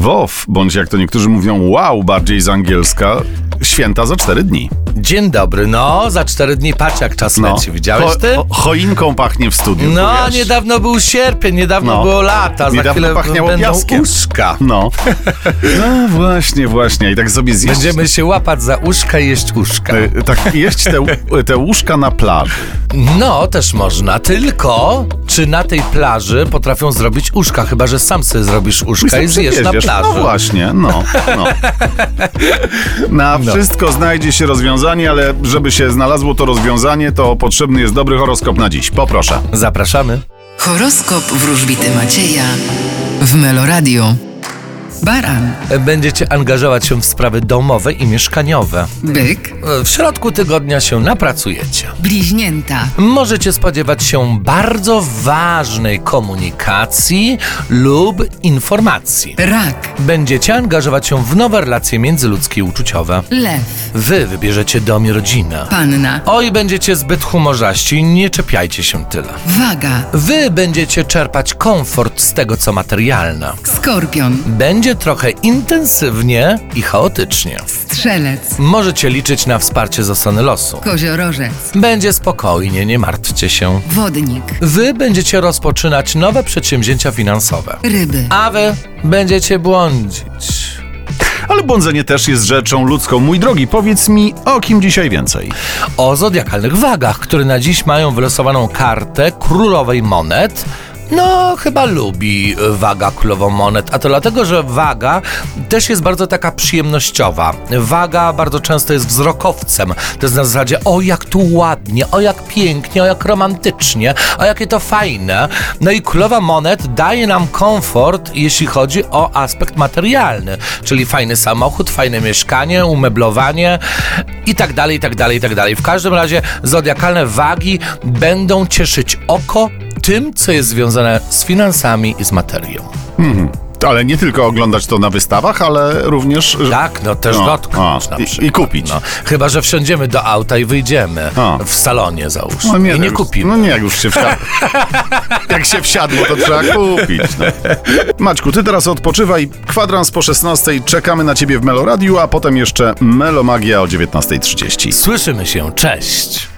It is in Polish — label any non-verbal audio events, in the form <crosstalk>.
WOW, bądź jak to niektórzy mówią, wow, bardziej z angielska, święta za cztery dni. Dzień dobry, no, za cztery dni patrz jak czas leci, widziałeś ty? cho- choinką pachnie w studiu. No, niedawno był sierpień, niedawno No. było lata, za Niedawno chwilę pachniało będą piaskiem. uszka. No. no właśnie, właśnie. I tak sobie zjeść... Będziemy się łapać za uszka i jeść uszka. y, Tak, jeść te, te łóżka na plaży. No, też można, tylko czy na tej plaży potrafią zrobić uszka, chyba że sam sobie zrobisz uszka i zjesz na Przywieziesz. plaży. No właśnie, no. no. Na No. wszystko znajdzie się rozwiązanie, ale żeby się znalazło to rozwiązanie, to potrzebny jest dobry horoskop na dziś. Poproszę. Zapraszamy. Horoskop wróżbity Macieja w Meloradio. Baran, Będziecie angażować się w sprawy domowe i mieszkaniowe. byk, W środku tygodnia się napracujecie. bliźnięta, Możecie spodziewać się bardzo ważnej komunikacji lub informacji. rak, Będziecie angażować się w nowe relacje międzyludzkie i uczuciowe. lew, Wy wybierzecie dom i rodzinę. panna, Oj, będziecie zbyt humorzaści, nie czepiajcie się tyle. waga, Wy będziecie czerpać komfort z tego, co materialne. skorpion, Będzie trochę intensywnie i chaotycznie. strzelec, Możecie liczyć na wsparcie ze strony losu. koziorożec, Będzie spokojnie, nie martwcie się. wodnik, Wy będziecie rozpoczynać nowe przedsięwzięcia finansowe. ryby, A wy będziecie błądzić. Ale błądzenie też jest rzeczą ludzką. Mój drogi, powiedz mi, o kim dzisiaj więcej? O zodiakalnych wagach, które na dziś mają wylosowaną kartę królowej monet. No, chyba lubi waga królową monet, a to dlatego, że waga też jest bardzo taka przyjemnościowa. Waga bardzo często jest wzrokowcem. To jest na zasadzie, o jak tu ładnie, o jak pięknie, o jak romantycznie, o jakie to fajne. No i królowa monet daje nam komfort, jeśli chodzi o aspekt materialny, czyli fajny samochód, fajne mieszkanie, umeblowanie i tak dalej, i tak dalej, i tak dalej. W każdym razie zodiakalne wagi będą cieszyć oko tym, co jest związane z finansami i z materią. Ale nie tylko oglądać to na wystawach, ale również... Tak, no też No, dotknąć a, na przykład. i kupić. No, chyba, że wsiądziemy do auta i wyjdziemy A. w salonie załóżmy No i nie kupimy. No nie, jak już się wsiadło. <laughs> jak się wsiadło, to trzeba kupić. No. Maćku, ty teraz odpoczywaj. Kwadrans po 16. Czekamy na ciebie w Meloradiu, a potem jeszcze Melomagia o 19.30. Słyszymy się, cześć!